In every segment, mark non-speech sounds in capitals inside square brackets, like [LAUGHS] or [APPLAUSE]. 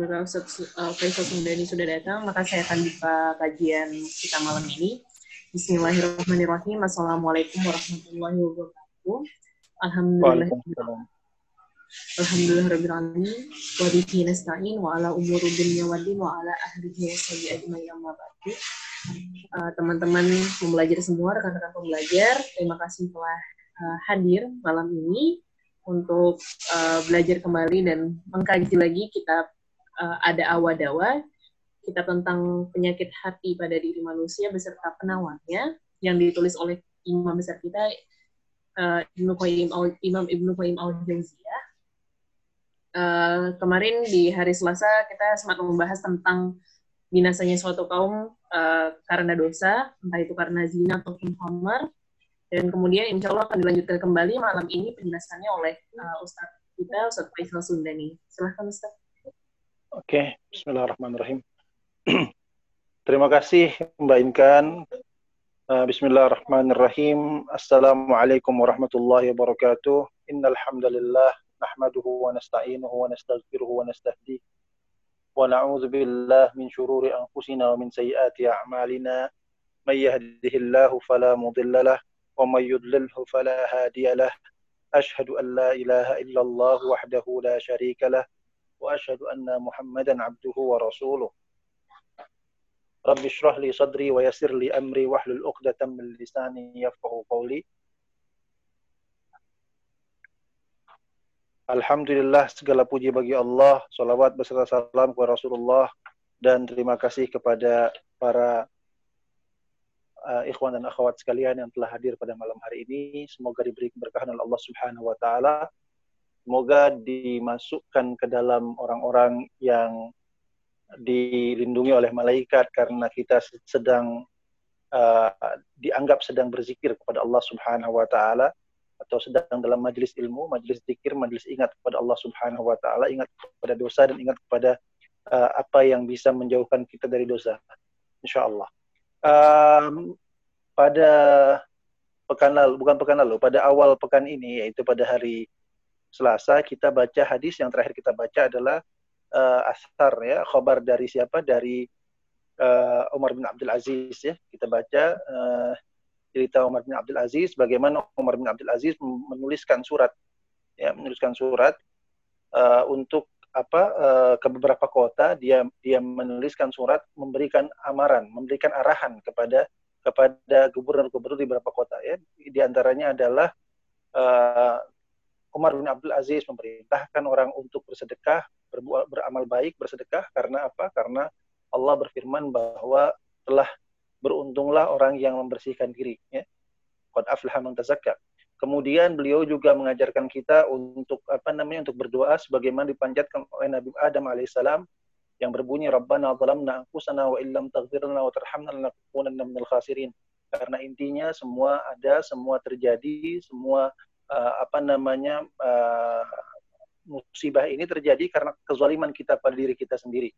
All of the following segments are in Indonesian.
Alhamdulillah Ustaz uh, Faisal Sundani sudah datang, maka saya akan buka kajian kita malam ini. Bismillahirrahmanirrahim. Assalamualaikum warahmatullahi wabarakatuh. Alhamdulillah. Alhamdulillah rabbil alamin wa bihi nasta'in wa ala umuri dunya wa din wa ala ahlihi wa sahbihi ajmain amma ba'du. Uh, teman-teman pembelajar semua, rekan-rekan pembelajar, terima kasih telah uh, hadir malam ini untuk uh, belajar kembali dan mengkaji lagi kitab uh, ada awadawa kita tentang penyakit hati pada diri manusia beserta penawarnya yang ditulis oleh imam besar kita uh, Imam Ibnu Qayyim al Jauziyah. Uh, kemarin di hari Selasa kita sempat membahas tentang binasanya suatu kaum uh, karena dosa, entah itu karena zina ataupun khamar. Dan kemudian insya Allah akan dilanjutkan kembali malam ini penjelasannya oleh uh, Ustadz kita, Ustadz Faisal Sundani. Silahkan Ustadz. Oke, Bismillahirrahmanirrahim. Terima kasih Mbak Inkan. Uh, Bismillahirrahmanirrahim. Assalamualaikum warahmatullahi wabarakatuh. Innal hamdalillah nahmaduhu wa nasta'inuhu wa nastaghfiruhu wa nastahdihi wa na'udzu billah min shururi anfusina wa min sayyiati a'malina. May yahdihillahu fala mudilla wa may yudlilhu fala hadiya. Ashhadu an la ilaha illallah wahdahu la sharika lahu وأشهد أن محمدا عبده ورسوله رب اشرح لي صدري ويسر لي أمري واحلل عقدة من لساني يفقه قولي Alhamdulillah segala puji bagi Allah, salawat beserta salam kepada Rasulullah dan terima kasih kepada para uh, ikhwan dan akhwat sekalian yang telah hadir pada malam hari ini. Semoga diberi keberkahan oleh Allah Subhanahu wa taala Semoga dimasukkan ke dalam orang-orang yang dilindungi oleh malaikat karena kita sedang uh, dianggap sedang berzikir kepada Allah Subhanahu wa taala atau sedang dalam majelis ilmu, majelis zikir, majelis ingat kepada Allah Subhanahu wa taala, ingat kepada dosa dan ingat kepada uh, apa yang bisa menjauhkan kita dari dosa. Insyaallah. Um, pada pekan lalu, bukan pekan lalu, pada awal pekan ini yaitu pada hari Selasa kita baca hadis yang terakhir kita baca adalah uh, asar ya. Khabar dari siapa? Dari uh, Umar bin Abdul Aziz ya. Kita baca uh, cerita Umar bin Abdul Aziz bagaimana Umar bin Abdul Aziz menuliskan surat ya menuliskan surat uh, untuk apa uh, ke beberapa kota dia dia menuliskan surat memberikan amaran memberikan arahan kepada kepada gubernur-gubernur di beberapa kota ya. Di antaranya adalah uh, Umar bin Abdul Aziz memerintahkan orang untuk bersedekah, berbuat beramal baik, bersedekah karena apa? Karena Allah berfirman bahwa telah beruntunglah orang yang membersihkan diri, ya. Qad aflaha man tazakka. Kemudian beliau juga mengajarkan kita untuk apa namanya untuk berdoa sebagaimana dipanjatkan oleh Nabi Adam alaihissalam yang berbunyi Rabbana zalamna anfusana wa illam taghfir lana wa tarhamna lanakunanna minal khasirin. Karena intinya semua ada, semua terjadi, semua uh, apa namanya uh, musibah ini terjadi karena kezaliman kita pada diri kita sendiri.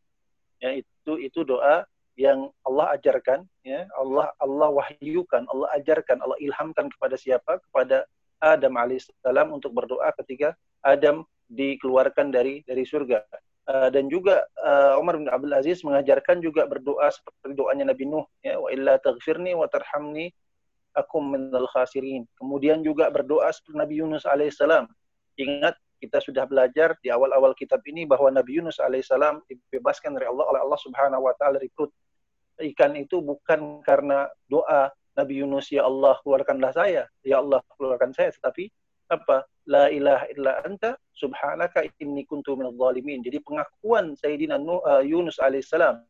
Ya, itu itu doa yang Allah ajarkan, ya Allah Allah wahyukan, Allah ajarkan, Allah ilhamkan kepada siapa? Kepada Adam alaihissalam untuk berdoa ketika Adam dikeluarkan dari dari surga. Uh, dan juga uh, Umar bin Abdul Aziz mengajarkan juga berdoa seperti doanya Nabi Nuh ya wa illa taghfirni wa tarhamni akum minal khasirin. Kemudian juga berdoa seperti Nabi Yunus alaihissalam. Ingat kita sudah belajar di awal-awal kitab ini bahwa Nabi Yunus alaihissalam dibebaskan dari Allah oleh Allah Subhanahu wa taala dari perut ikan itu bukan karena doa Nabi Yunus ya Allah keluarkanlah saya, ya Allah keluarkan saya, tetapi apa? La ilaha illa anta subhanaka inni kuntu minadh. Jadi pengakuan Sayyidina uh, Yunus alaihissalam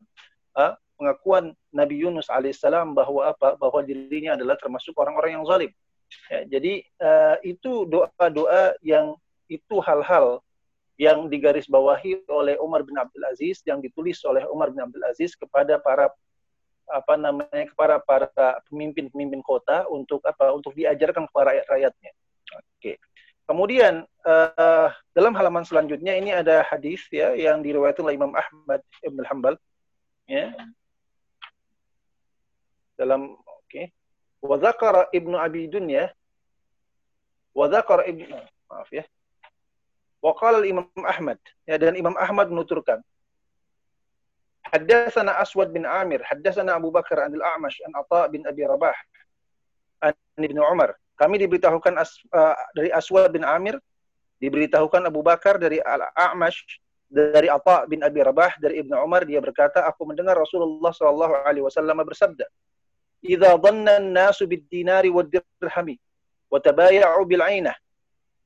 uh, pengakuan Nabi Yunus alaihissalam bahwa apa bahwa dirinya adalah termasuk orang-orang yang zalim. Ya, jadi uh, itu doa-doa yang itu hal-hal yang digarisbawahi oleh Umar bin Abdul Aziz yang ditulis oleh Umar bin Abdul Aziz kepada para apa namanya kepada para pemimpin-pemimpin kota untuk apa untuk diajarkan kepada rakyat-rakyatnya. Oke. Kemudian uh, dalam halaman selanjutnya ini ada hadis ya yang diriwayatkan oleh Imam Ahmad Ibn Hanbal ya dalam oke okay. wa ibnu abi dunya wa dzakara ibnu maaf ya wa imam ahmad ya dan imam ahmad menuturkan Haddatsana Aswad bin Amir, haddatsana Abu Bakar an al-A'mash an Atha bin Abi Rabah an Ibnu Umar. Kami diberitahukan as, uh, dari Aswad bin Amir, diberitahukan Abu Bakar dari Al-A'mash dari Atha bin Abi Rabah dari Ibnu Umar dia berkata aku mendengar Rasulullah wasallam bersabda "Idza dhanna an-nasu bid-dinari wad-dirhami bil-'ainah"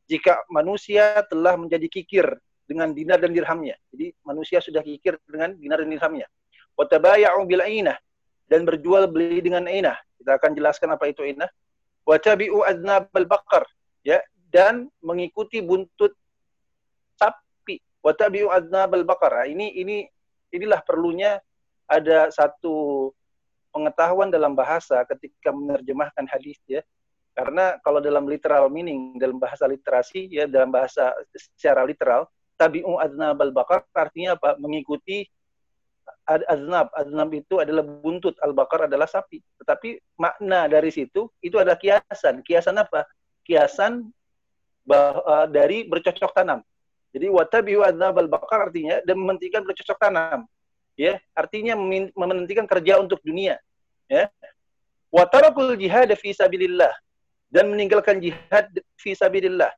jika manusia telah menjadi kikir dengan dinar dan dirhamnya. Jadi manusia sudah kikir dengan dinar dan dirhamnya. Wa tabaya'u bil-'ainah dan berjual beli dengan ainah. Kita akan jelaskan apa itu ainah. Wa tabi'u adnabal ya dan mengikuti buntut Watabi'u adnabal baqarah. Ini ini inilah perlunya ada satu pengetahuan dalam bahasa ketika menerjemahkan hadis ya. Karena kalau dalam literal meaning, dalam bahasa literasi ya, dalam bahasa secara literal, tabi'u adnabal baqar artinya apa? Mengikuti aznab. Aznab itu adalah buntut, al-baqar adalah sapi. Tetapi makna dari situ itu ada kiasan. Kiasan apa? Kiasan bah, uh, dari bercocok tanam. Jadi watabiu adzabal bakar artinya dan mementingkan bercocok tanam. Ya, artinya mementingkan kerja untuk dunia. Ya. Wa tarakul jihad fi sabilillah dan meninggalkan jihad fi sabilillah.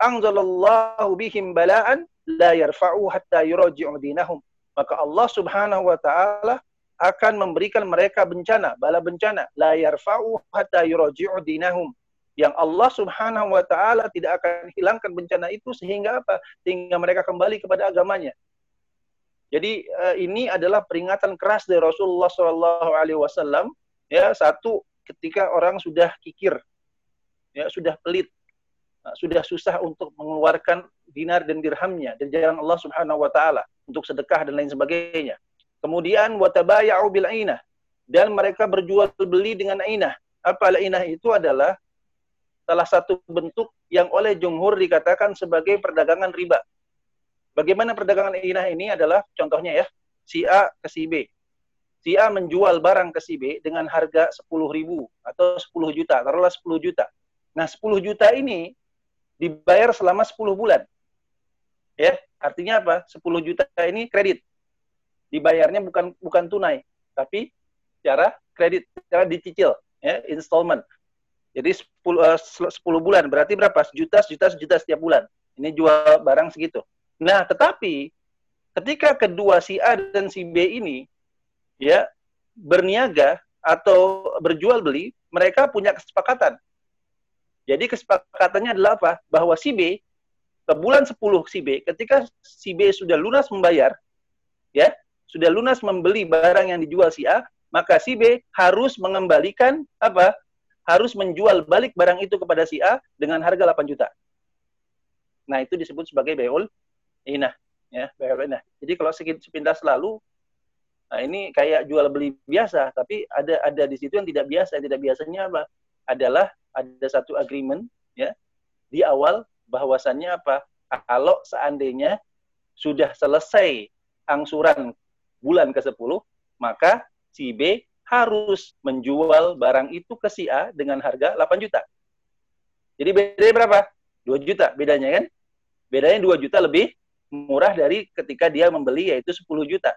Anzalallahu bihim bala'an la yarfa'u hatta yuraji'u dinahum. Maka Allah Subhanahu wa taala akan memberikan mereka bencana, bala bencana, la yarfa'u hatta yuraji'u dinahum yang Allah Subhanahu wa taala tidak akan hilangkan bencana itu sehingga apa? Sehingga mereka kembali kepada agamanya. Jadi uh, ini adalah peringatan keras dari Rasulullah Shallallahu alaihi wasallam ya satu ketika orang sudah kikir ya sudah pelit uh, sudah susah untuk mengeluarkan dinar dan dirhamnya dari jalan Allah Subhanahu wa taala untuk sedekah dan lain sebagainya. Kemudian watabaya'u bil ainah dan mereka berjual beli dengan ainah. Apa ainah itu adalah salah satu bentuk yang oleh jumhur dikatakan sebagai perdagangan riba. Bagaimana perdagangan inah ini adalah contohnya ya, si A ke si B. Si A menjual barang ke si B dengan harga 10 ribu atau 10 juta, taruhlah 10 juta. Nah 10 juta ini dibayar selama 10 bulan. Ya, artinya apa? 10 juta ini kredit. Dibayarnya bukan bukan tunai, tapi secara kredit, secara dicicil, ya, installment. Jadi 10, uh, 10 bulan berarti berapa? Sejuta, sejuta, sejuta setiap bulan. Ini jual barang segitu. Nah, tetapi ketika kedua si A dan si B ini ya berniaga atau berjual beli, mereka punya kesepakatan. Jadi kesepakatannya adalah apa? Bahwa si B ke bulan 10 si B, ketika si B sudah lunas membayar, ya, sudah lunas membeli barang yang dijual si A, maka si B harus mengembalikan apa? harus menjual balik barang itu kepada si A dengan harga 8 juta. Nah, itu disebut sebagai bayul inah, ya, bayul inah. Jadi kalau sepintas selalu nah ini kayak jual beli biasa, tapi ada ada di situ yang tidak biasa. Yang tidak biasanya apa? Adalah ada satu agreement ya di awal bahwasannya apa? Kalau seandainya sudah selesai angsuran bulan ke-10, maka si B harus menjual barang itu ke si A dengan harga 8 juta. Jadi bedanya berapa? 2 juta bedanya kan? Bedanya 2 juta lebih murah dari ketika dia membeli yaitu 10 juta.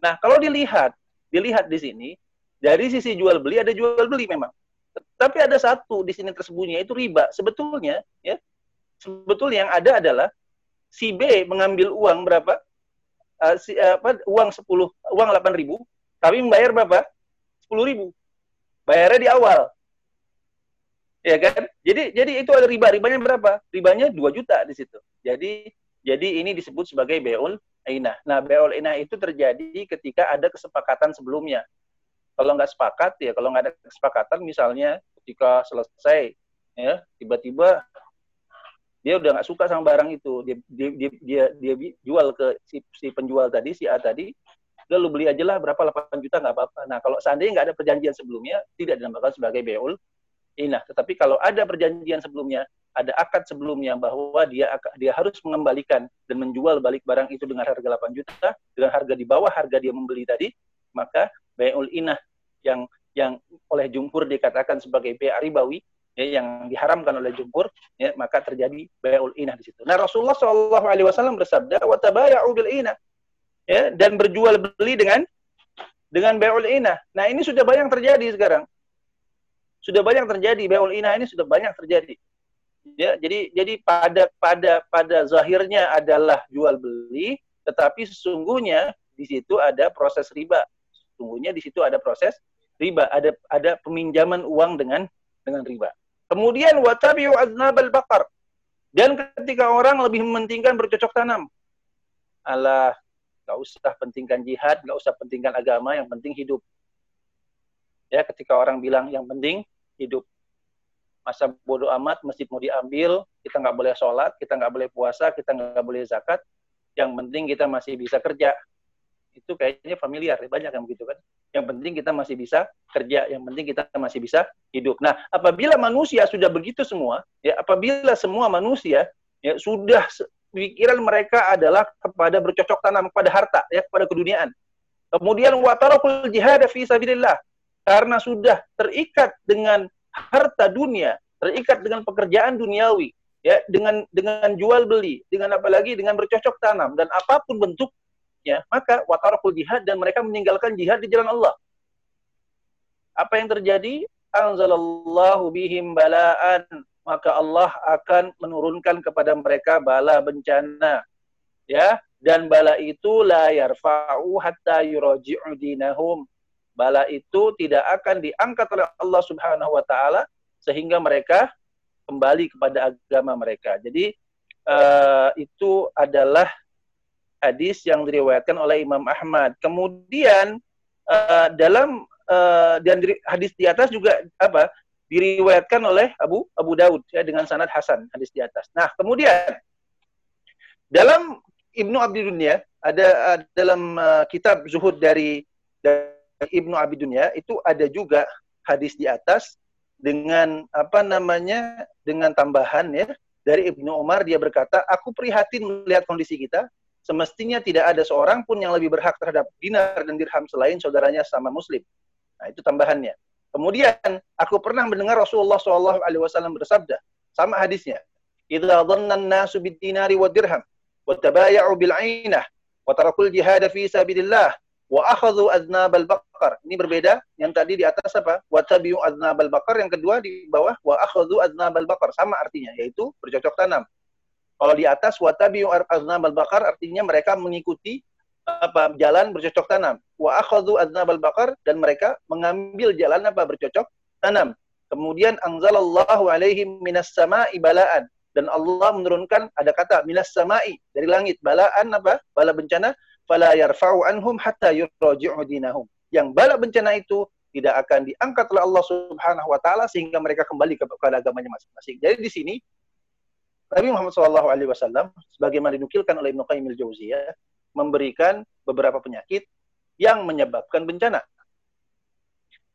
Nah, kalau dilihat, dilihat di sini dari sisi jual beli ada jual beli memang. Tapi ada satu di sini tersembunyi yaitu riba. Sebetulnya ya, sebetulnya yang ada adalah si B mengambil uang berapa? Uh, si, uh, apa, uang 10, uang 8 ribu, tapi membayar berapa? sepuluh ribu. Bayarnya di awal. Ya kan? Jadi jadi itu ada riba. Ribanya berapa? Ribanya 2 juta di situ. Jadi jadi ini disebut sebagai beul inah. Nah, beul inah itu terjadi ketika ada kesepakatan sebelumnya. Kalau nggak sepakat ya, kalau nggak ada kesepakatan misalnya ketika selesai ya tiba-tiba dia udah nggak suka sama barang itu dia dia dia, dia, dia jual ke si, si penjual tadi si A tadi udah lu beli aja lah berapa 8 juta nggak apa-apa. Nah kalau seandainya nggak ada perjanjian sebelumnya tidak dinamakan sebagai beul inah. Tetapi kalau ada perjanjian sebelumnya, ada akad sebelumnya bahwa dia dia harus mengembalikan dan menjual balik barang itu dengan harga 8 juta dengan harga di bawah harga dia membeli tadi, maka beul inah yang yang oleh jumhur dikatakan sebagai bea ribawi ya, yang diharamkan oleh jumhur ya, maka terjadi beul inah di situ. Nah Rasulullah Alaihi Wasallam bersabda, "Watabayau bil inah." ya dan berjual beli dengan dengan bai'ul inah. Nah, ini sudah banyak terjadi sekarang. Sudah banyak terjadi bai'ul inah ini sudah banyak terjadi. Ya, jadi jadi pada pada pada zahirnya adalah jual beli, tetapi sesungguhnya di situ ada proses riba. Sesungguhnya di situ ada proses riba, ada ada peminjaman uang dengan dengan riba. Kemudian watabi'u aznabal baqar. Dan ketika orang lebih mementingkan bercocok tanam. Allah, gak usah pentingkan jihad, gak usah pentingkan agama, yang penting hidup. Ya, ketika orang bilang yang penting hidup. Masa bodoh amat, masjid mau diambil, kita nggak boleh sholat, kita nggak boleh puasa, kita nggak boleh zakat. Yang penting kita masih bisa kerja. Itu kayaknya familiar, banyak yang begitu kan. Yang penting kita masih bisa kerja, yang penting kita masih bisa hidup. Nah, apabila manusia sudah begitu semua, ya apabila semua manusia ya sudah pikiran mereka adalah kepada bercocok tanam kepada harta, ya kepada keduniaan. Kemudian watarakul jihad fi sabilillah karena sudah terikat dengan harta dunia, terikat dengan pekerjaan duniawi, ya dengan dengan jual beli, dengan apalagi dengan bercocok tanam dan apa pun bentuknya, maka watarakul jihad dan mereka meninggalkan jihad di jalan Allah. Apa yang terjadi? Anzalallahu bihim bala'an maka Allah akan menurunkan kepada mereka bala bencana. Ya, dan bala itu la yarfa'u hatta yuraji'u dinahum. Bala itu tidak akan diangkat oleh Allah Subhanahu wa taala sehingga mereka kembali kepada agama mereka. Jadi uh, itu adalah hadis yang diriwayatkan oleh Imam Ahmad. Kemudian uh, dalam uh, dan hadis di atas juga apa diriwayatkan oleh Abu Abu Daud ya dengan sanad Hasan hadis di atas. Nah, kemudian dalam Ibnu Abi Dunya ada uh, dalam uh, kitab Zuhud dari Ibnu Abi Dunya itu ada juga hadis di atas dengan apa namanya dengan tambahan ya dari Ibnu Umar dia berkata, "Aku prihatin melihat kondisi kita, semestinya tidak ada seorang pun yang lebih berhak terhadap dinar dan dirham selain saudaranya sama muslim." Nah, itu tambahannya. Kemudian aku pernah mendengar Rasulullah Shallallahu Alaihi Wasallam bersabda, sama hadisnya, "Idza dhanna an-nasu dirham wa tabaya'u bil 'ainah wa fi sabilillah wa akhadhu aznab al-baqar." Ini berbeda yang tadi di atas apa? Wa tabi'u aznab al-baqar, yang kedua di bawah wa akhadhu aznab al-baqar, sama artinya yaitu bercocok tanam. Kalau di atas wa tabi'u aznab al-baqar artinya mereka mengikuti apa jalan bercocok tanam. Wa akhadhu aznabal bakar dan mereka mengambil jalan apa bercocok tanam. Kemudian anzalallahu alaihim minas sama'i balaan dan Allah menurunkan ada kata minas sama'i dari langit balaan apa? Bala bencana fala yarfa'u anhum hatta yuraji'u dinahum. Yang bala bencana itu tidak akan diangkat oleh Allah Subhanahu wa taala sehingga mereka kembali kepada agamanya masing-masing. Jadi di sini Nabi Muhammad SAW sebagaimana dinukilkan oleh Ibnu Qayyim al-Jauziyah memberikan beberapa penyakit yang menyebabkan bencana.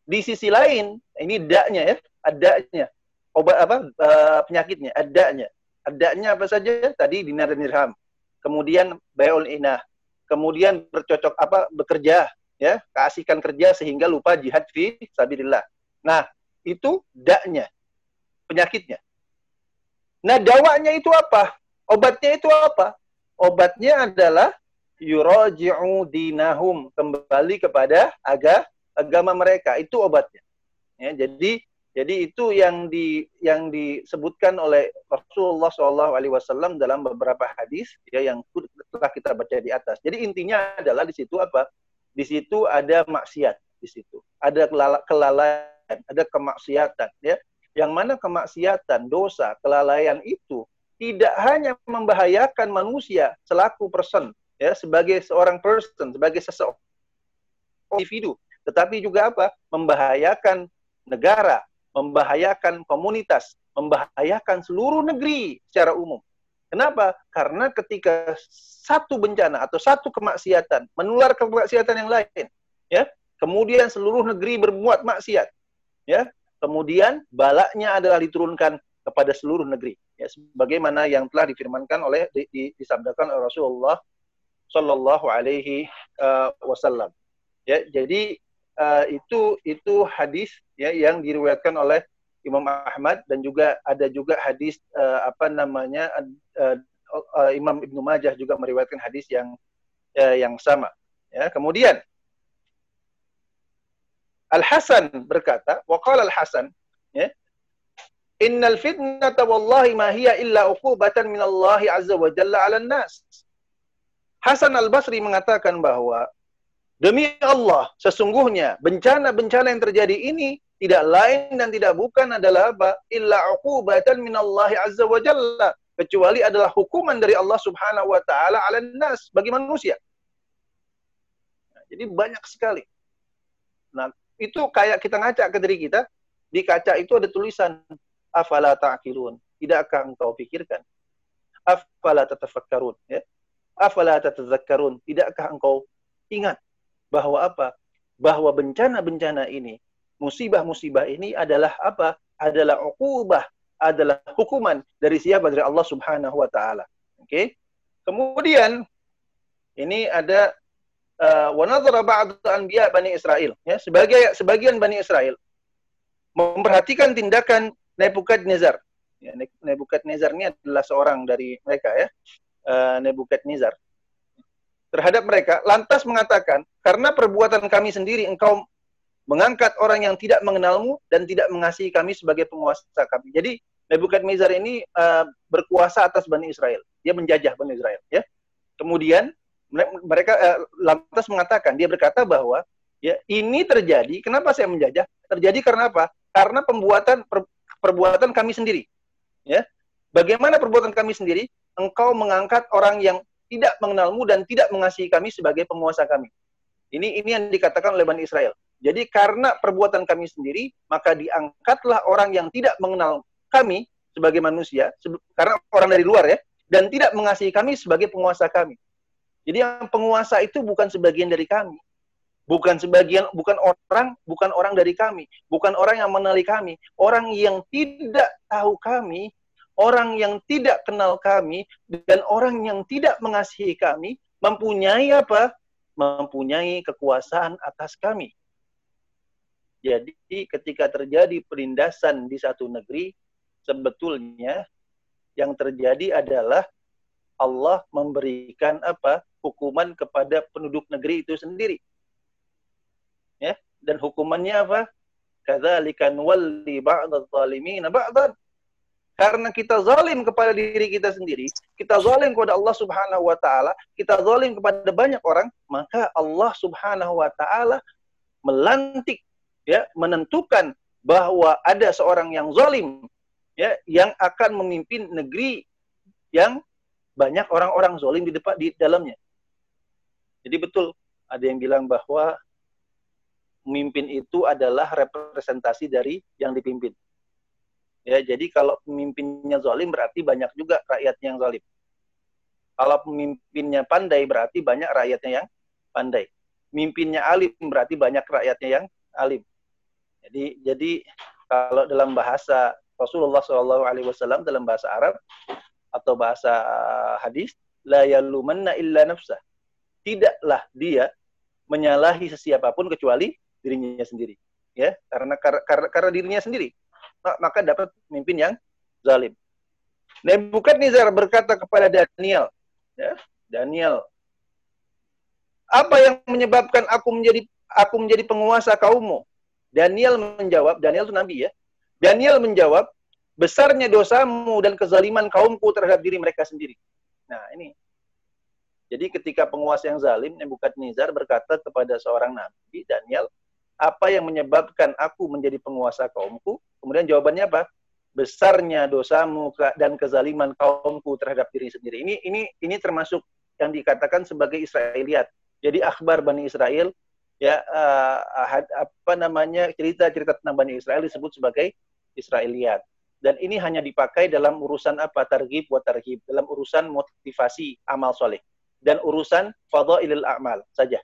Di sisi lain, ini daknya ya, adanya. Obat apa uh, penyakitnya, adanya. Adanya apa saja? Tadi dinar dan dirham. Kemudian bayul inah. Kemudian bercocok apa bekerja ya, keasikan kerja sehingga lupa jihad fi sabilillah. Nah, itu daknya. Penyakitnya. Nah, dawanya itu apa? Obatnya itu apa? Obatnya adalah yuraji'u dinahum kembali kepada aga, agama mereka itu obatnya ya jadi jadi itu yang di yang disebutkan oleh Rasulullah Shallallahu Alaihi Wasallam dalam beberapa hadis ya yang telah kita baca di atas. Jadi intinya adalah di situ apa? Di situ ada maksiat di situ, ada kelalaian, ada kemaksiatan ya. Yang mana kemaksiatan, dosa, kelalaian itu tidak hanya membahayakan manusia selaku person ya sebagai seorang person, sebagai seseorang individu, tetapi juga apa? membahayakan negara, membahayakan komunitas, membahayakan seluruh negeri secara umum. Kenapa? Karena ketika satu bencana atau satu kemaksiatan menular ke kemaksiatan yang lain, ya, kemudian seluruh negeri berbuat maksiat, ya, kemudian balaknya adalah diturunkan kepada seluruh negeri, ya, sebagaimana yang telah difirmankan oleh di, di, disabdakan oleh Rasulullah Shallallahu Alaihi uh, Wasallam. Ya, jadi uh, itu itu hadis ya yang diriwayatkan oleh Imam Ahmad dan juga ada juga hadis uh, apa namanya uh, uh, Imam Ibnu Majah juga meriwayatkan hadis yang uh, yang sama. Ya, kemudian Al Hasan berkata, waqala Al Hasan, ya, Innal fitnata wallahi ma hiya illa uqubatan min Allah azza wa jalla 'ala nas. Hasan Al Basri mengatakan bahwa demi Allah sesungguhnya bencana-bencana yang terjadi ini tidak lain dan tidak bukan adalah apa? Illa uqubatan min Allah azza wa jalla kecuali adalah hukuman dari Allah Subhanahu wa taala 'ala nas bagi manusia. Nah, jadi banyak sekali. Nah, itu kayak kita ngaca ke diri kita, di kaca itu ada tulisan afala ta'qilun. Tidakkah engkau pikirkan? Afala tatafakkarun, ya. Afala tatazakkarun. Tidakkah engkau ingat bahwa apa? Bahwa bencana-bencana ini, musibah-musibah ini adalah apa? Adalah uqubah adalah hukuman dari siapa? Dari Allah Subhanahu wa taala. Oke. Okay? Kemudian ini ada uh, wa nadhara anbiya Bani Israel ya sebagai sebagian Bani Israel memperhatikan tindakan Nebukadnezar. Ya, Nebukadnezar ini adalah seorang dari mereka ya. Uh, Nebukadnezar terhadap mereka lantas mengatakan karena perbuatan kami sendiri engkau mengangkat orang yang tidak mengenalmu dan tidak mengasihi kami sebagai penguasa kami. Jadi Nebukadnezar ini uh, berkuasa atas Bani Israel. Dia menjajah Bani Israel. Ya. Kemudian mereka uh, lantas mengatakan, dia berkata bahwa ya ini terjadi. Kenapa saya menjajah? Terjadi karena apa? Karena pembuatan per, perbuatan kami sendiri. Ya. Bagaimana perbuatan kami sendiri? Engkau mengangkat orang yang tidak mengenalmu dan tidak mengasihi kami sebagai penguasa kami. Ini ini yang dikatakan oleh Bani Israel. Jadi karena perbuatan kami sendiri, maka diangkatlah orang yang tidak mengenal kami sebagai manusia, karena orang dari luar ya, dan tidak mengasihi kami sebagai penguasa kami. Jadi yang penguasa itu bukan sebagian dari kami. Bukan sebagian, bukan orang, bukan orang dari kami. Bukan orang yang mengenali kami. Orang yang tidak tahu kami, orang yang tidak kenal kami, dan orang yang tidak mengasihi kami, mempunyai apa? Mempunyai kekuasaan atas kami. Jadi ketika terjadi penindasan di satu negeri, sebetulnya yang terjadi adalah Allah memberikan apa? hukuman kepada penduduk negeri itu sendiri. Ya, dan hukumannya apa? Kadzalika nuwalli ba'dadh dhalimin ba'dan. Karena kita zalim kepada diri kita sendiri, kita zalim kepada Allah Subhanahu wa taala, kita zalim kepada banyak orang, maka Allah Subhanahu wa taala melantik ya menentukan bahwa ada seorang yang zalim ya yang akan memimpin negeri yang banyak orang-orang zalim di depan di dalamnya. Jadi betul ada yang bilang bahwa pemimpin itu adalah representasi dari yang dipimpin. Ya, jadi kalau pemimpinnya zalim berarti banyak juga rakyatnya yang zalim. Kalau pemimpinnya pandai berarti banyak rakyatnya yang pandai. Mimpinnya alim berarti banyak rakyatnya yang alim. Jadi jadi kalau dalam bahasa Rasulullah Shallallahu Alaihi Wasallam dalam bahasa Arab atau bahasa uh, hadis, la yalumanna illa nafsah. Tidaklah dia menyalahi sesiapapun kecuali dirinya sendiri. Ya, karena karena, karena dirinya sendiri. Maka dapat pemimpin yang zalim. Nebukadnezar berkata kepada Daniel, ya, Daniel, apa yang menyebabkan aku menjadi aku menjadi penguasa kaummu? Daniel menjawab, Daniel itu nabi ya. Daniel menjawab, besarnya dosamu dan kezaliman kaumku terhadap diri mereka sendiri. Nah, ini. Jadi ketika penguasa yang zalim, Nebukadnezar berkata kepada seorang nabi, Daniel, apa yang menyebabkan aku menjadi penguasa kaumku? Kemudian jawabannya apa? Besarnya dosamu dan kezaliman kaumku terhadap diri sendiri. Ini ini ini termasuk yang dikatakan sebagai Israeliat. Jadi akhbar Bani Israel ya uh, apa namanya cerita-cerita tentang Bani Israel disebut sebagai Israeliat. Dan ini hanya dipakai dalam urusan apa targhib wa tarhib, dalam urusan motivasi amal soleh dan urusan fadhailil a'mal saja.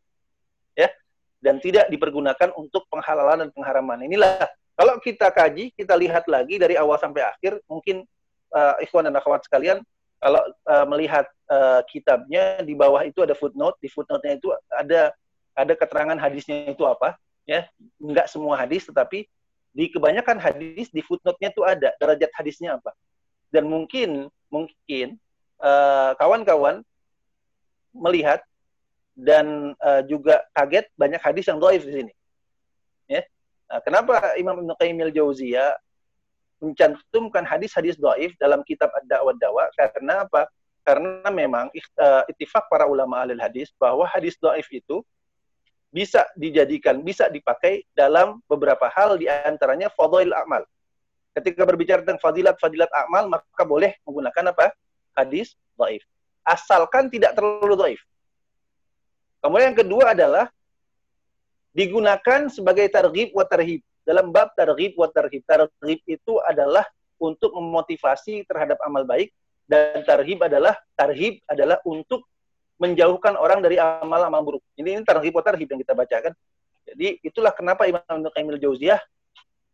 Dan tidak dipergunakan untuk penghalalan dan pengharaman. Inilah kalau kita kaji, kita lihat lagi dari awal sampai akhir, mungkin uh, ikhwan dan akhwat sekalian kalau uh, melihat uh, kitabnya di bawah itu ada footnote, di footnote-nya itu ada ada keterangan hadisnya itu apa ya nggak semua hadis tetapi di kebanyakan hadis di footnote-nya itu ada derajat hadisnya apa dan mungkin mungkin kawan eh, kawan-kawan melihat dan uh, juga kaget banyak hadis yang doif di sini ya Nah, kenapa Imam Ibn Qayyim mencantumkan hadis-hadis doif dalam kitab Ad-Da'wah Dawa? Karena apa? Karena memang uh, ittifaq para ulama ahli hadis bahwa hadis doif itu bisa dijadikan, bisa dipakai dalam beberapa hal di antaranya fadhail amal. Ketika berbicara tentang fadilat-fadilat amal, maka boleh menggunakan apa? Hadis doif. Asalkan tidak terlalu doif. Kemudian yang kedua adalah digunakan sebagai targhib wa tarhib. Dalam bab targhib wa tarhib. Targhib itu adalah untuk memotivasi terhadap amal baik dan tarhib adalah tarhib adalah untuk menjauhkan orang dari amal-amal buruk. Ini, ini tarhib tarhib yang kita bacakan. Jadi itulah kenapa Imam Ibnu Qayyim Jauziyah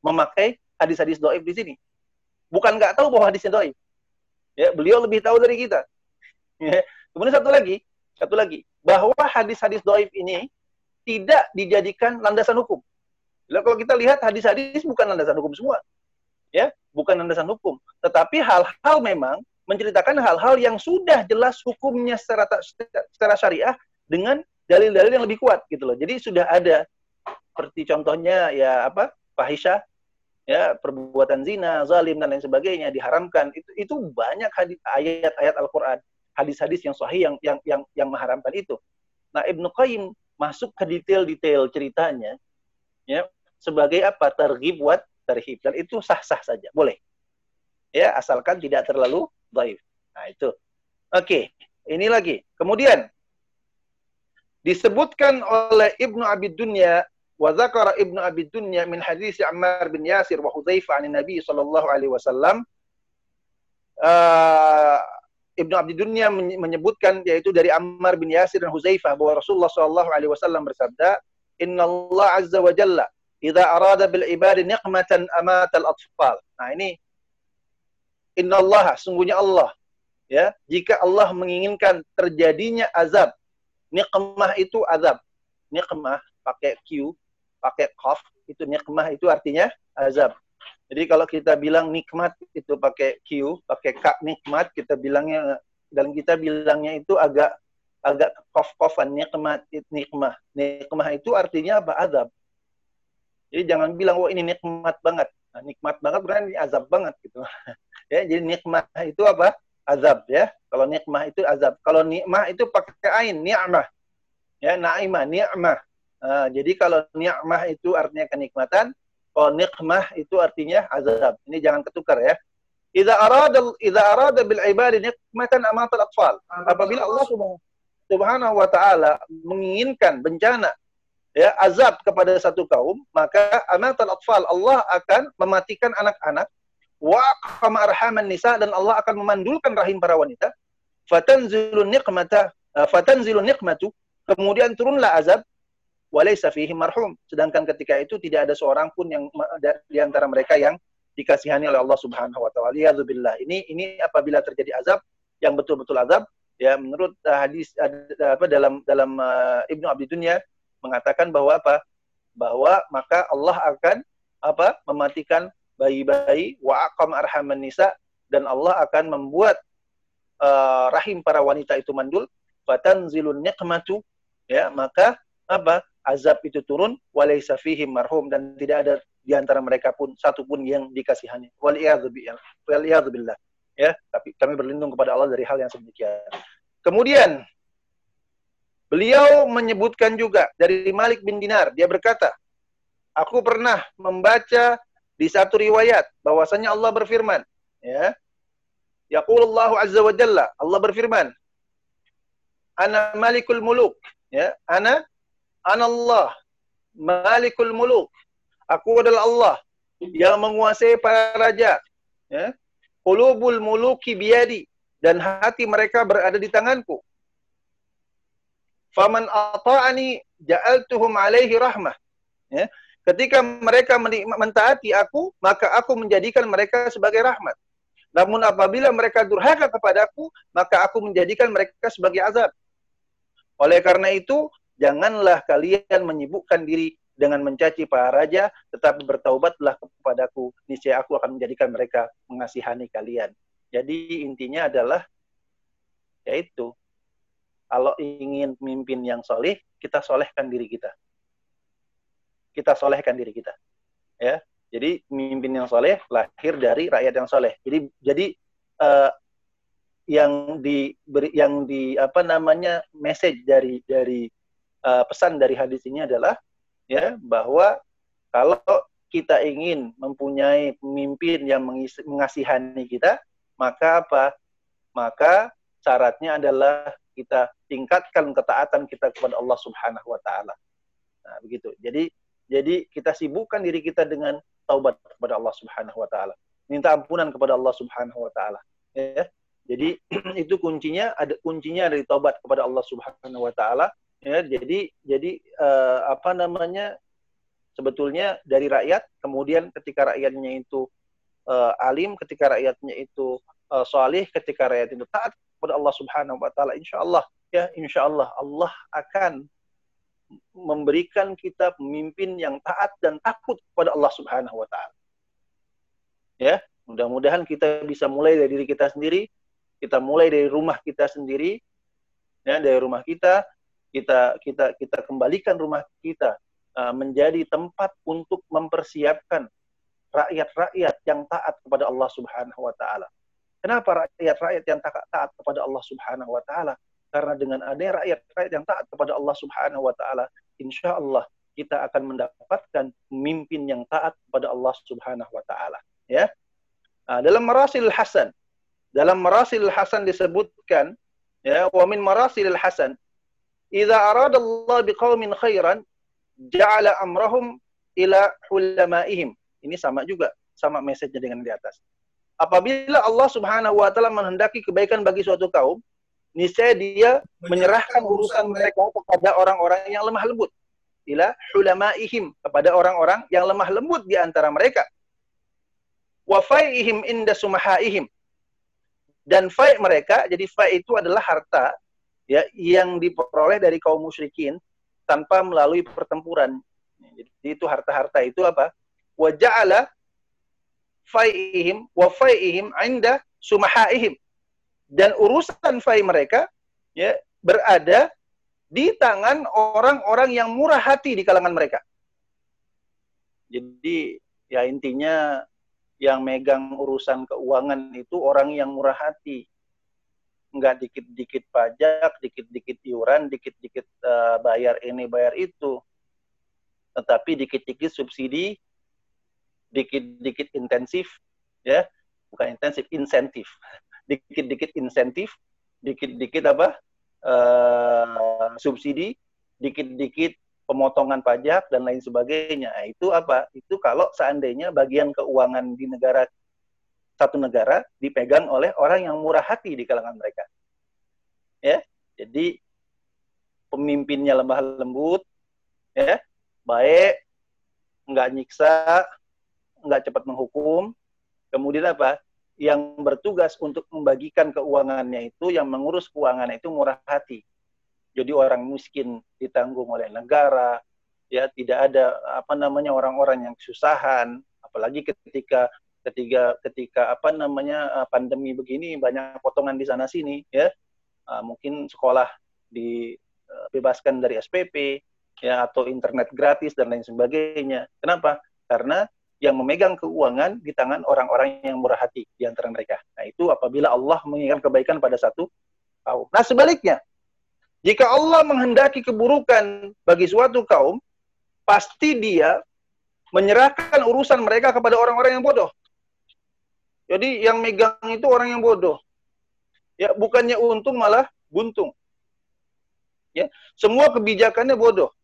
memakai hadis-hadis doib di sini. Bukan nggak tahu bahwa hadisnya doib. Ya, beliau lebih tahu dari kita. [LAUGHS] Ya. Kemudian satu lagi, satu lagi, bahwa hadis-hadis doib ini tidak dijadikan landasan hukum. Lalu kalau kita lihat hadis-hadis bukan landasan hukum semua. Ya, bukan landasan hukum. Tetapi hal-hal memang menceritakan hal-hal yang sudah jelas hukumnya secara secara syariah dengan dalil-dalil yang lebih kuat gitu loh. Jadi sudah ada seperti contohnya ya apa? fahisha ya perbuatan zina, zalim dan lain sebagainya diharamkan. Itu itu banyak ayat-ayat Al-Qur'an, hadis-hadis yang sahih yang yang yang yang mengharamkan itu. Nah, Ibnu Qayyim masuk ke detail-detail ceritanya ya sebagai apa? targhib buat tarhib dan itu sah-sah saja, boleh. Ya, asalkan tidak terlalu Daif. Nah, itu. Oke, ini lagi. Kemudian disebutkan oleh Ibnu Abi Dunya wa zakara Ibnu Abi Dunya min hadis Ammar bin Yasir wa Hudzaifah an Nabi sallallahu alaihi wasallam uh, Ibnu Abi Dunya menyebutkan yaitu dari Ammar bin Yasir dan Hudzaifah bahwa Rasulullah sallallahu alaihi wasallam bersabda Inna Allah azza wa jalla idza arada bil ibadi niqmatan amatal atfal. Nah, ini innallaha sungguhnya Allah ya. Jika Allah menginginkan terjadinya azab nikmah itu azab. Nikmah pakai q pakai qaf itu nikmah itu artinya azab jadi kalau kita bilang nikmat itu pakai q pakai k nikmat kita bilangnya dan kita bilangnya itu agak agak kof-kofan nikmat nikmah nikmah itu artinya apa azab jadi jangan bilang wah ini nikmat banget nah, nikmat banget berarti azab banget gitu [LAUGHS] Ya, jadi nikmah itu apa? Azab ya. Kalau nikmah itu azab. Kalau nikmah itu pakai ain, ni'mah. Ya, naimah, ni'mah. Nah, jadi kalau ni'mah itu artinya kenikmatan, kalau nikmah itu artinya azab. Ini jangan ketukar ya. Idza arada idza arada bil ibadi nikmatan amatal atfal. Apabila Allah Subhanahu wa taala menginginkan bencana ya azab kepada satu kaum, maka amatal atfal Allah akan mematikan anak-anak wa qama arhaman nisa dan Allah akan memandulkan rahim para wanita fatanzilun niqmata uh, fatanzilun niqmatu kemudian turunlah azab walaysa fihi marhum. Sedangkan ketika itu tidak ada seorang pun yang di antara mereka yang dikasihani oleh Allah Subhanahu wa taala. Ini ini apabila terjadi azab yang betul-betul azab ya menurut uh, hadis apa dalam dalam uh, Ibnu Abi Dunya mengatakan bahwa apa? Bahwa maka Allah akan apa mematikan bayi-bayi wa aqam arhaman nisa dan Allah akan membuat uh, rahim para wanita itu mandul. Fatanzilun niqmatu ya maka apa azab itu turun walaysa fihim marhum dan tidak ada di antara mereka pun satu pun yang dikasihani wal billah ya tapi kami berlindung kepada Allah dari hal yang sedemikian kemudian beliau menyebutkan juga dari Malik bin Dinar dia berkata aku pernah membaca di satu riwayat bahwasanya Allah berfirman, ya. Yaqulullahu azza wa jalla, Allah berfirman, Ana malikul muluk, ya. Ana ana Allah, malikul muluk. Aku adalah Allah yang menguasai para raja, ya. Qulubul muluki biyadi dan hati mereka berada di tanganku. Faman ata'ani ja'altuhum alaihi rahmah. Ya. Ketika mereka mentaati aku, maka aku menjadikan mereka sebagai rahmat. Namun apabila mereka durhaka kepadaku, maka aku menjadikan mereka sebagai azab. Oleh karena itu, janganlah kalian menyibukkan diri dengan mencaci para raja, tetapi bertaubatlah kepadaku. Niscaya aku akan menjadikan mereka mengasihani kalian. Jadi intinya adalah yaitu kalau ingin pemimpin yang soleh, kita solehkan diri kita kita solehkan diri kita. Ya, jadi pemimpin yang soleh lahir dari rakyat yang soleh. Jadi jadi uh, yang diberi yang di apa namanya message dari dari uh, pesan dari hadis ini adalah ya bahwa kalau kita ingin mempunyai pemimpin yang mengasihani kita, maka apa? Maka syaratnya adalah kita tingkatkan ketaatan kita kepada Allah Subhanahu wa taala. Nah, begitu. Jadi jadi kita sibukkan diri kita dengan taubat kepada Allah Subhanahu wa taala. Minta ampunan kepada Allah Subhanahu wa taala. Ya. Jadi [CLEARS THROAT] itu kuncinya ada kuncinya dari taubat kepada Allah Subhanahu wa taala ya. Jadi jadi uh, apa namanya sebetulnya dari rakyat kemudian ketika rakyatnya itu uh, alim, ketika rakyatnya itu uh, solih, ketika rakyat itu taat kepada Allah Subhanahu wa taala insyaallah ya insyaallah Allah akan memberikan kita pemimpin yang taat dan takut kepada Allah Subhanahu wa taala. Ya, mudah-mudahan kita bisa mulai dari diri kita sendiri, kita mulai dari rumah kita sendiri, ya, dari rumah kita, kita kita kita kembalikan rumah kita uh, menjadi tempat untuk mempersiapkan rakyat-rakyat yang taat kepada Allah Subhanahu wa taala. Kenapa rakyat-rakyat yang taat kepada Allah Subhanahu wa taala? Karena dengan adanya rakyat-rakyat yang taat kepada Allah Subhanahu wa taala, insya Allah kita akan mendapatkan pemimpin yang taat kepada Allah Subhanahu wa taala, ya. Nah, dalam marasil hasan, dalam marasil hasan disebutkan ya, wa min marasil hasan, idza arada Allah biqaumin khairan, ja'ala amrahum ila hulamaihim. Ini sama juga, sama message-nya dengan di atas. Apabila Allah Subhanahu wa taala menghendaki kebaikan bagi suatu kaum, niscaya dia menyerahkan urusan mereka kepada orang-orang yang lemah lembut. Ila hulamaihim, kepada orang-orang yang lemah lembut di antara mereka. Wa fai'ihim inda sumahaihim. Dan fai mereka, jadi fai itu adalah harta ya yang diperoleh dari kaum musyrikin tanpa melalui pertempuran. Jadi itu harta-harta itu apa? Wa ja'ala fai'ihim wa fai'ihim inda sumahaihim dan urusan fai mereka ya berada di tangan orang-orang yang murah hati di kalangan mereka. Jadi ya intinya yang megang urusan keuangan itu orang yang murah hati. Enggak dikit-dikit pajak, dikit-dikit iuran, dikit-dikit uh, bayar ini, bayar itu. Tetapi dikit-dikit subsidi, dikit-dikit intensif, ya, bukan intensif, insentif [LAUGHS] dikit-dikit insentif, dikit-dikit apa uh, subsidi, dikit-dikit pemotongan pajak dan lain sebagainya. Nah, itu apa? Itu kalau seandainya bagian keuangan di negara satu negara dipegang oleh orang yang murah hati di kalangan mereka. Ya, jadi pemimpinnya lemah lembut, ya, baik, nggak nyiksa, nggak cepat menghukum, kemudian apa? yang bertugas untuk membagikan keuangannya itu, yang mengurus keuangan itu murah hati. Jadi orang miskin ditanggung oleh negara, ya tidak ada apa namanya orang-orang yang kesusahan, apalagi ketika ketika ketika apa namanya eh, pandemi begini banyak potongan di sana sini, ya uh, mungkin sekolah dibebaskan dari SPP, ya atau internet gratis dan lain sebagainya. Kenapa? Karena yang memegang keuangan di tangan orang-orang yang murah hati di antara mereka. Nah, itu apabila Allah menginginkan kebaikan pada satu kaum. Nah, sebaliknya, jika Allah menghendaki keburukan bagi suatu kaum, pasti dia menyerahkan urusan mereka kepada orang-orang yang bodoh. Jadi yang megang itu orang yang bodoh. Ya, bukannya untung malah buntung. Ya, semua kebijakannya bodoh.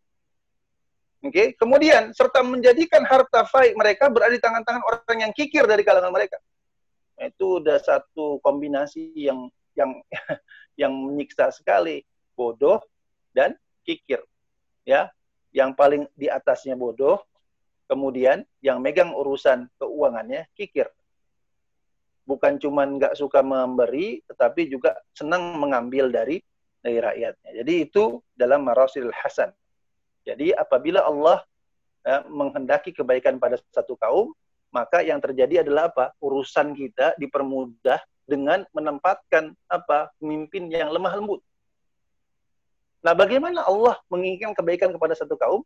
Oke, okay? kemudian serta menjadikan harta faik mereka berada di tangan-tangan orang yang kikir dari kalangan mereka. Nah, itu udah satu kombinasi yang yang [LAUGHS] yang menyiksa sekali, bodoh dan kikir. Ya, yang paling di atasnya bodoh, kemudian yang megang urusan keuangannya kikir. Bukan cuma nggak suka memberi, tetapi juga senang mengambil dari dari rakyatnya. Jadi itu dalam marasil hasan jadi apabila Allah ya, menghendaki kebaikan pada satu kaum, maka yang terjadi adalah apa? Urusan kita dipermudah dengan menempatkan apa? pemimpin yang lemah lembut. Nah, bagaimana Allah menginginkan kebaikan kepada satu kaum?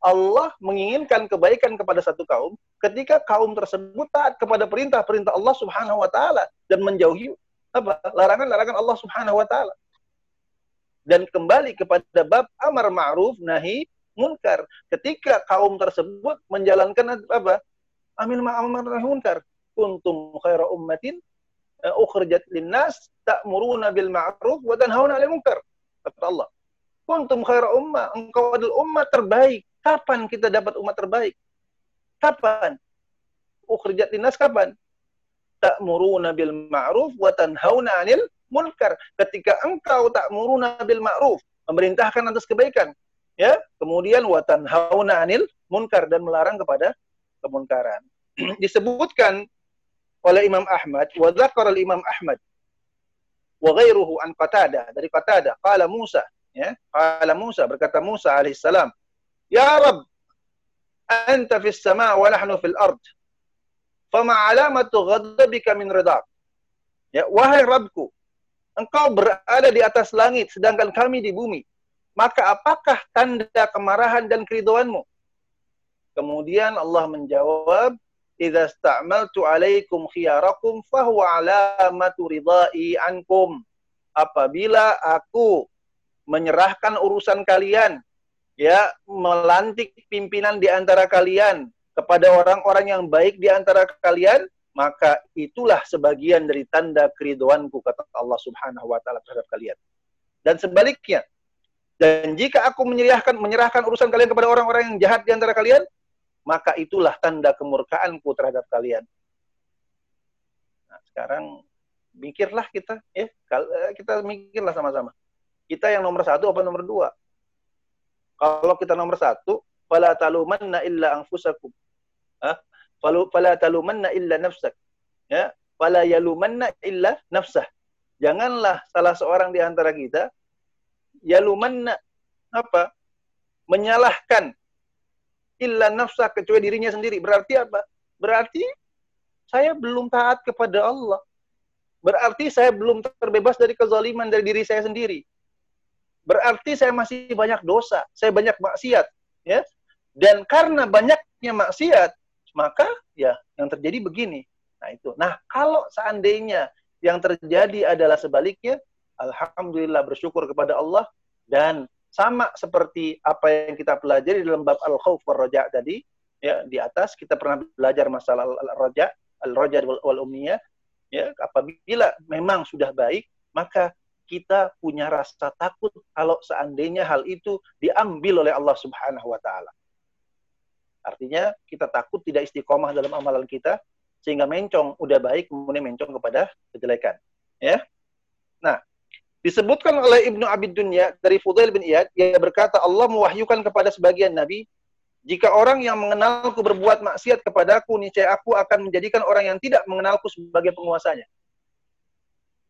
Allah menginginkan kebaikan kepada satu kaum ketika kaum tersebut taat kepada perintah-perintah Allah Subhanahu wa taala dan menjauhi apa? larangan-larangan Allah Subhanahu wa taala. Dan kembali kepada bab amar ma'ruf nahi munkar. Ketika kaum tersebut menjalankan apa? Amil ma'amar nahi munkar. Kuntum khaira ummatin uh, ukhrijat linnas ta'muruna bil ma'ruf wa tanhauna 'anil munkar. Kata Allah. Kuntum khaira ummah, engkau adalah umat terbaik. Kapan kita dapat umat terbaik? Kapan? Ukhrijat linnas kapan? Ta'muruna bil ma'ruf wa tanhauna 'anil munkar. Ketika engkau ta'muruna bil ma'ruf, memerintahkan atas kebaikan, ya kemudian watan hauna anil munkar dan melarang kepada kemunkaran [CLEARS THROAT] disebutkan oleh Imam Ahmad wa dzakara Imam Ahmad wa ghairuhu an Qatada dari Qatada qala Musa ya qala Musa berkata Musa alaihissalam ya rab anta fis sama wa nahnu fil ard fama alamatu ghadabika min ridak ya wahai Rabbku engkau berada di atas langit sedangkan kami di bumi maka apakah tanda kemarahan dan keriduanmu? Kemudian Allah menjawab, "Idza sta'maltu 'alaikum khiyarakum fahuwa 'alamatu ridai ankum." Apabila aku menyerahkan urusan kalian, ya, melantik pimpinan di antara kalian kepada orang-orang yang baik di antara kalian, maka itulah sebagian dari tanda keriduanku kata Allah Subhanahu wa taala terhadap kalian. Dan sebaliknya, dan jika aku menyerahkan menyerahkan urusan kalian kepada orang-orang yang jahat di antara kalian, maka itulah tanda kemurkaanku terhadap kalian. Nah, sekarang mikirlah kita, ya, kita mikirlah sama-sama. Kita yang nomor satu apa nomor dua? Kalau kita nomor satu, fala talumanna illa anfusakum. Ah, fala talumanna illa nafsak. Ya, fala yalumanna illa nafsah. Janganlah salah seorang di antara kita yalumanna apa? Menyalahkan illa nafsa kecuali dirinya sendiri. Berarti apa? Berarti saya belum taat kepada Allah. Berarti saya belum terbebas dari kezaliman dari diri saya sendiri. Berarti saya masih banyak dosa, saya banyak maksiat, ya. Dan karena banyaknya maksiat, maka ya yang terjadi begini. Nah, itu. Nah, kalau seandainya yang terjadi adalah sebaliknya, alhamdulillah bersyukur kepada Allah dan sama seperti apa yang kita pelajari dalam bab al-khauf wal raja tadi ya di atas kita pernah belajar masalah al-raja al-raja wal, umniyah ya apabila memang sudah baik maka kita punya rasa takut kalau seandainya hal itu diambil oleh Allah Subhanahu wa taala. Artinya kita takut tidak istiqomah dalam amalan kita sehingga mencong udah baik kemudian mencong kepada kejelekan. Ya. Nah, Disebutkan oleh Ibnu Abid Dunya dari Fudail bin Iyad, ia berkata Allah mewahyukan kepada sebagian nabi, jika orang yang mengenalku berbuat maksiat kepadaku, niscaya aku akan menjadikan orang yang tidak mengenalku sebagai penguasanya.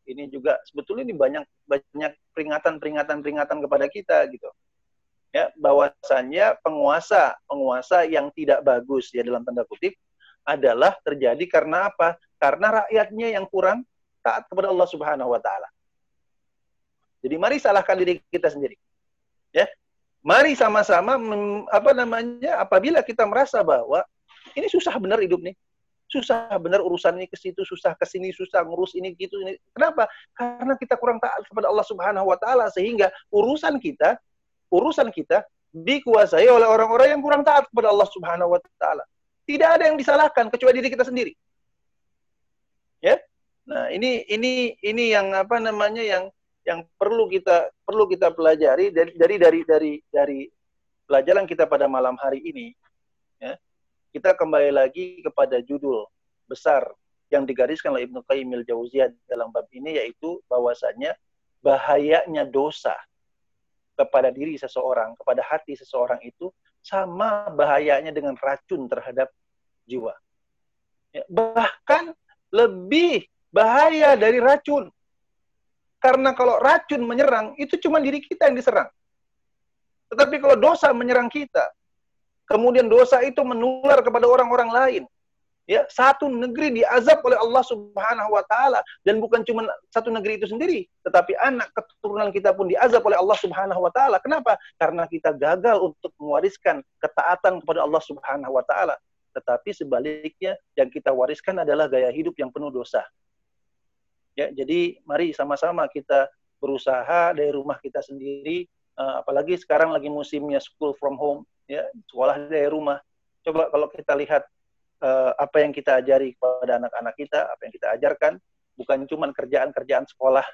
Ini juga sebetulnya ini banyak banyak peringatan-peringatan peringatan kepada kita gitu. Ya, bahwasannya penguasa penguasa yang tidak bagus ya dalam tanda kutip adalah terjadi karena apa? Karena rakyatnya yang kurang taat kepada Allah Subhanahu wa taala. Jadi mari salahkan diri kita sendiri. Ya. Mari sama-sama apa namanya apabila kita merasa bahwa ini susah benar hidup nih. Susah benar urusan ini ke situ, susah ke sini, susah ngurus ini gitu ini. Kenapa? Karena kita kurang taat kepada Allah Subhanahu wa taala sehingga urusan kita urusan kita dikuasai oleh orang-orang yang kurang taat kepada Allah Subhanahu wa taala. Tidak ada yang disalahkan kecuali diri kita sendiri. Ya. Nah, ini ini ini yang apa namanya yang yang perlu kita perlu kita pelajari dari dari dari dari dari pelajaran kita pada malam hari ini kita kembali lagi kepada judul besar yang digariskan oleh Ibnu Qayyim al-Jauziyah dalam bab ini yaitu bahwasanya bahayanya dosa kepada diri seseorang, kepada hati seseorang itu sama bahayanya dengan racun terhadap jiwa. Ya, bahkan lebih bahaya dari racun. Karena kalau racun menyerang, itu cuma diri kita yang diserang. Tetapi kalau dosa menyerang kita, kemudian dosa itu menular kepada orang-orang lain, Ya, satu negeri diazab oleh Allah Subhanahu wa taala dan bukan cuma satu negeri itu sendiri, tetapi anak keturunan kita pun diazab oleh Allah Subhanahu wa taala. Kenapa? Karena kita gagal untuk mewariskan ketaatan kepada Allah Subhanahu wa taala. Tetapi sebaliknya yang kita wariskan adalah gaya hidup yang penuh dosa. Ya, jadi mari sama-sama kita berusaha dari rumah kita sendiri, uh, apalagi sekarang lagi musimnya school from home, ya, sekolah dari rumah. Coba kalau kita lihat uh, apa yang kita ajari kepada anak-anak kita, apa yang kita ajarkan, bukan cuma kerjaan-kerjaan sekolah,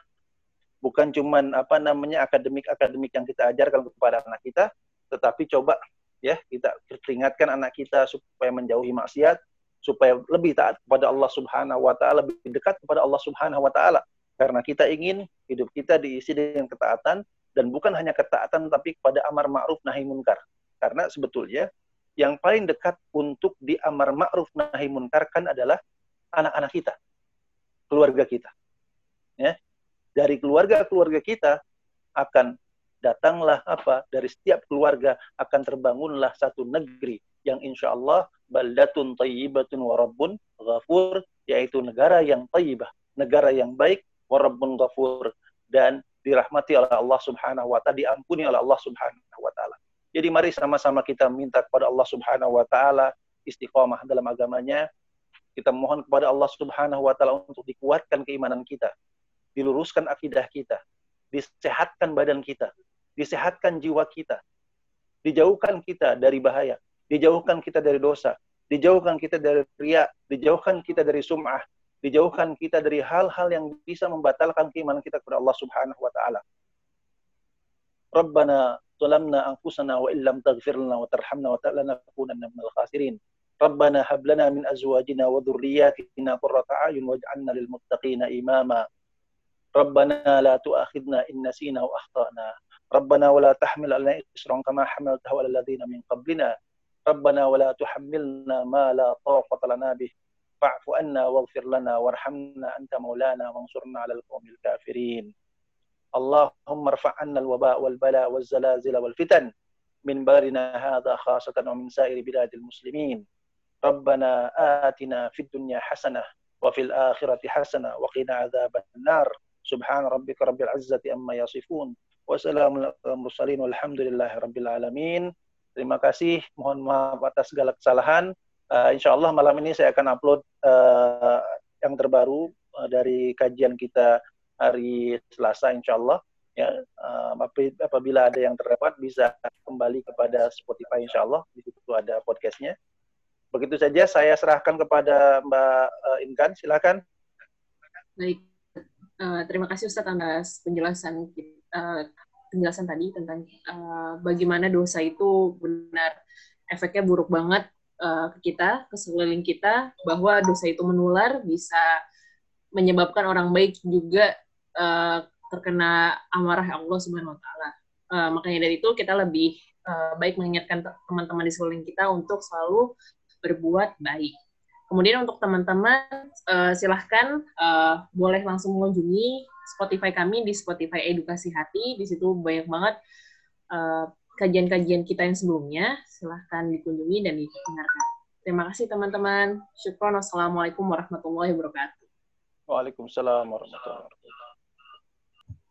bukan cuma apa namanya akademik-akademik yang kita ajarkan kepada anak kita, tetapi coba ya kita peringatkan anak kita supaya menjauhi maksiat, supaya lebih taat kepada Allah Subhanahu wa taala, lebih dekat kepada Allah Subhanahu wa taala. Karena kita ingin hidup kita diisi dengan ketaatan dan bukan hanya ketaatan tapi kepada amar ma'ruf nahi munkar. Karena sebetulnya yang paling dekat untuk diamar ma'ruf nahi munkar kan adalah anak-anak kita, keluarga kita. Ya. Dari keluarga-keluarga kita akan datanglah apa dari setiap keluarga akan terbangunlah satu negeri yang insya Allah baldatun tayyibatun warabbun ghafur yaitu negara yang tayyibah, negara yang baik warabbun ghafur dan dirahmati oleh Allah Subhanahu wa taala, diampuni oleh Allah Subhanahu wa taala. Jadi mari sama-sama kita minta kepada Allah Subhanahu wa taala istiqomah dalam agamanya. Kita mohon kepada Allah Subhanahu wa taala untuk dikuatkan keimanan kita, diluruskan akidah kita, disehatkan badan kita, disehatkan jiwa kita, dijauhkan kita dari bahaya, dijauhkan kita dari dosa, dijauhkan kita dari riya, dijauhkan kita dari sum'ah, dijauhkan kita dari hal-hal yang bisa membatalkan keimanan kita kepada Allah Subhanahu wa taala. Rabbana ظلمنا أنفسنا وإن لم تغفر لنا وترحمنا لنكونن من الخاسرين. ربنا هب لنا من أزواجنا وذرياتنا قرة أعين واجعلنا للمتقين إماما. ربنا لا تؤاخذنا إن نسينا وأخطأنا ربنا ولا تحمل علينا إسرا كما حملته على الذين من قبلنا. ربنا ولا تحملنا ما لا طاقة لنا به. فاعف عنا واغفر لنا وارحمنا أنت مولانا وانصرنا على القوم الكافرين. Allahumma rfa'anna al-waba wal bala wal zalazila wal fitan min barina hadha khasatan wa min sa'iri biladil muslimin. Rabbana atina fid dunya hasanah wa fil akhirati hasanah wa qina adzaban nar. Subhan rabbika rabbil izzati amma yasifun. Wassalamu ala mursalin walhamdulillahi rabbil alamin. Terima kasih. Mohon maaf atas segala kesalahan. Eh, uh, insya Allah malam ini saya akan upload uh, yang terbaru uh, dari kajian kita hari Selasa insya Allah ya uh, apabila ada yang terlewat bisa kembali kepada Spotify insya Allah di situ ada podcastnya. Begitu saja saya serahkan kepada Mbak uh, Inkan silakan. Baik. Uh, terima kasih Ustaz atas penjelasan uh, penjelasan tadi tentang uh, bagaimana dosa itu benar. Efeknya buruk banget ke kita ke sekeliling kita bahwa dosa itu menular bisa menyebabkan orang baik juga uh, terkena amarah Allah Subhanahu wa taala. Uh, makanya dari itu kita lebih uh, baik mengingatkan teman-teman di sekeliling kita untuk selalu berbuat baik. Kemudian untuk teman-teman uh, silahkan uh, boleh langsung mengunjungi Spotify kami di Spotify Edukasi Hati. Di situ banyak banget kajian-kajian uh, kita yang sebelumnya. Silahkan dikunjungi dan didengarkan. Terima kasih teman-teman. Syukron. Wassalamualaikum warahmatullahi wabarakatuh. Waalaikumsalam warahmatullahi wabarakatuh.